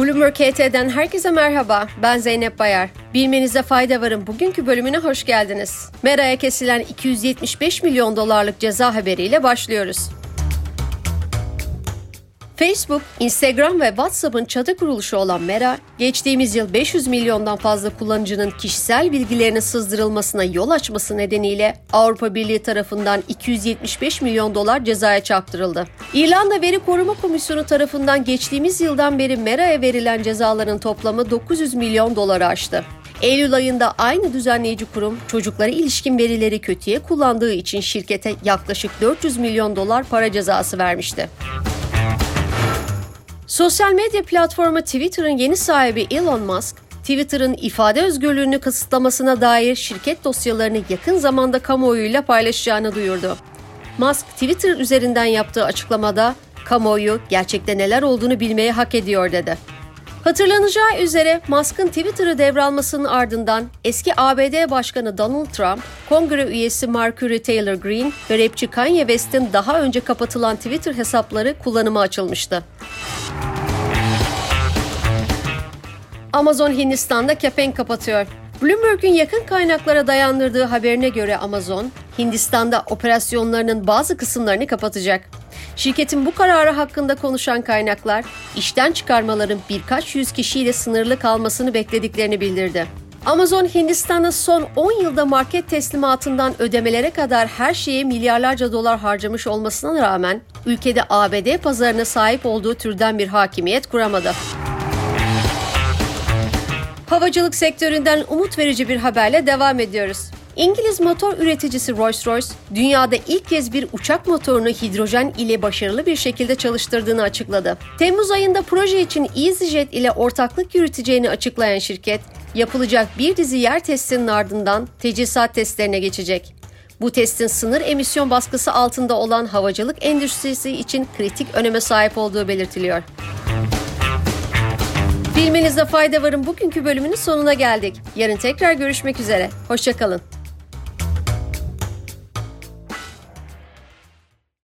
Bloomberg HT'den herkese merhaba. Ben Zeynep Bayar. Bilmenize fayda varın. Bugünkü bölümüne hoş geldiniz. Mera'ya kesilen 275 milyon dolarlık ceza haberiyle başlıyoruz. Facebook, Instagram ve WhatsApp'ın çatı kuruluşu olan Meta, geçtiğimiz yıl 500 milyondan fazla kullanıcının kişisel bilgilerinin sızdırılmasına yol açması nedeniyle Avrupa Birliği tarafından 275 milyon dolar cezaya çarptırıldı. İrlanda Veri Koruma Komisyonu tarafından geçtiğimiz yıldan beri Meta'ya verilen cezaların toplamı 900 milyon doları aştı. Eylül ayında aynı düzenleyici kurum çocuklara ilişkin verileri kötüye kullandığı için şirkete yaklaşık 400 milyon dolar para cezası vermişti. Sosyal medya platformu Twitter'ın yeni sahibi Elon Musk, Twitter'ın ifade özgürlüğünü kısıtlamasına dair şirket dosyalarını yakın zamanda kamuoyuyla paylaşacağını duyurdu. Musk, Twitter üzerinden yaptığı açıklamada, kamuoyu gerçekte neler olduğunu bilmeye hak ediyor dedi. Hatırlanacağı üzere Musk'ın Twitter'ı devralmasının ardından eski ABD Başkanı Donald Trump, kongre üyesi Marjorie Taylor Greene ve rapçi Kanye West'in daha önce kapatılan Twitter hesapları kullanıma açılmıştı. Amazon Hindistan'da kepenk kapatıyor. Bloomberg'un yakın kaynaklara dayandırdığı haberine göre Amazon, Hindistan'da operasyonlarının bazı kısımlarını kapatacak. Şirketin bu kararı hakkında konuşan kaynaklar, işten çıkarmaların birkaç yüz kişiyle sınırlı kalmasını beklediklerini bildirdi. Amazon Hindistan'ın son 10 yılda market teslimatından ödemelere kadar her şeye milyarlarca dolar harcamış olmasına rağmen ülkede ABD pazarına sahip olduğu türden bir hakimiyet kuramadı. Havacılık sektöründen umut verici bir haberle devam ediyoruz. İngiliz motor üreticisi Rolls-Royce, dünyada ilk kez bir uçak motorunu hidrojen ile başarılı bir şekilde çalıştırdığını açıkladı. Temmuz ayında proje için EasyJet ile ortaklık yürüteceğini açıklayan şirket, yapılacak bir dizi yer testinin ardından tecisat testlerine geçecek. Bu testin sınır emisyon baskısı altında olan havacılık endüstrisi için kritik öneme sahip olduğu belirtiliyor. Bilmenizde fayda varın bugünkü bölümünün sonuna geldik. Yarın tekrar görüşmek üzere. Hoşçakalın.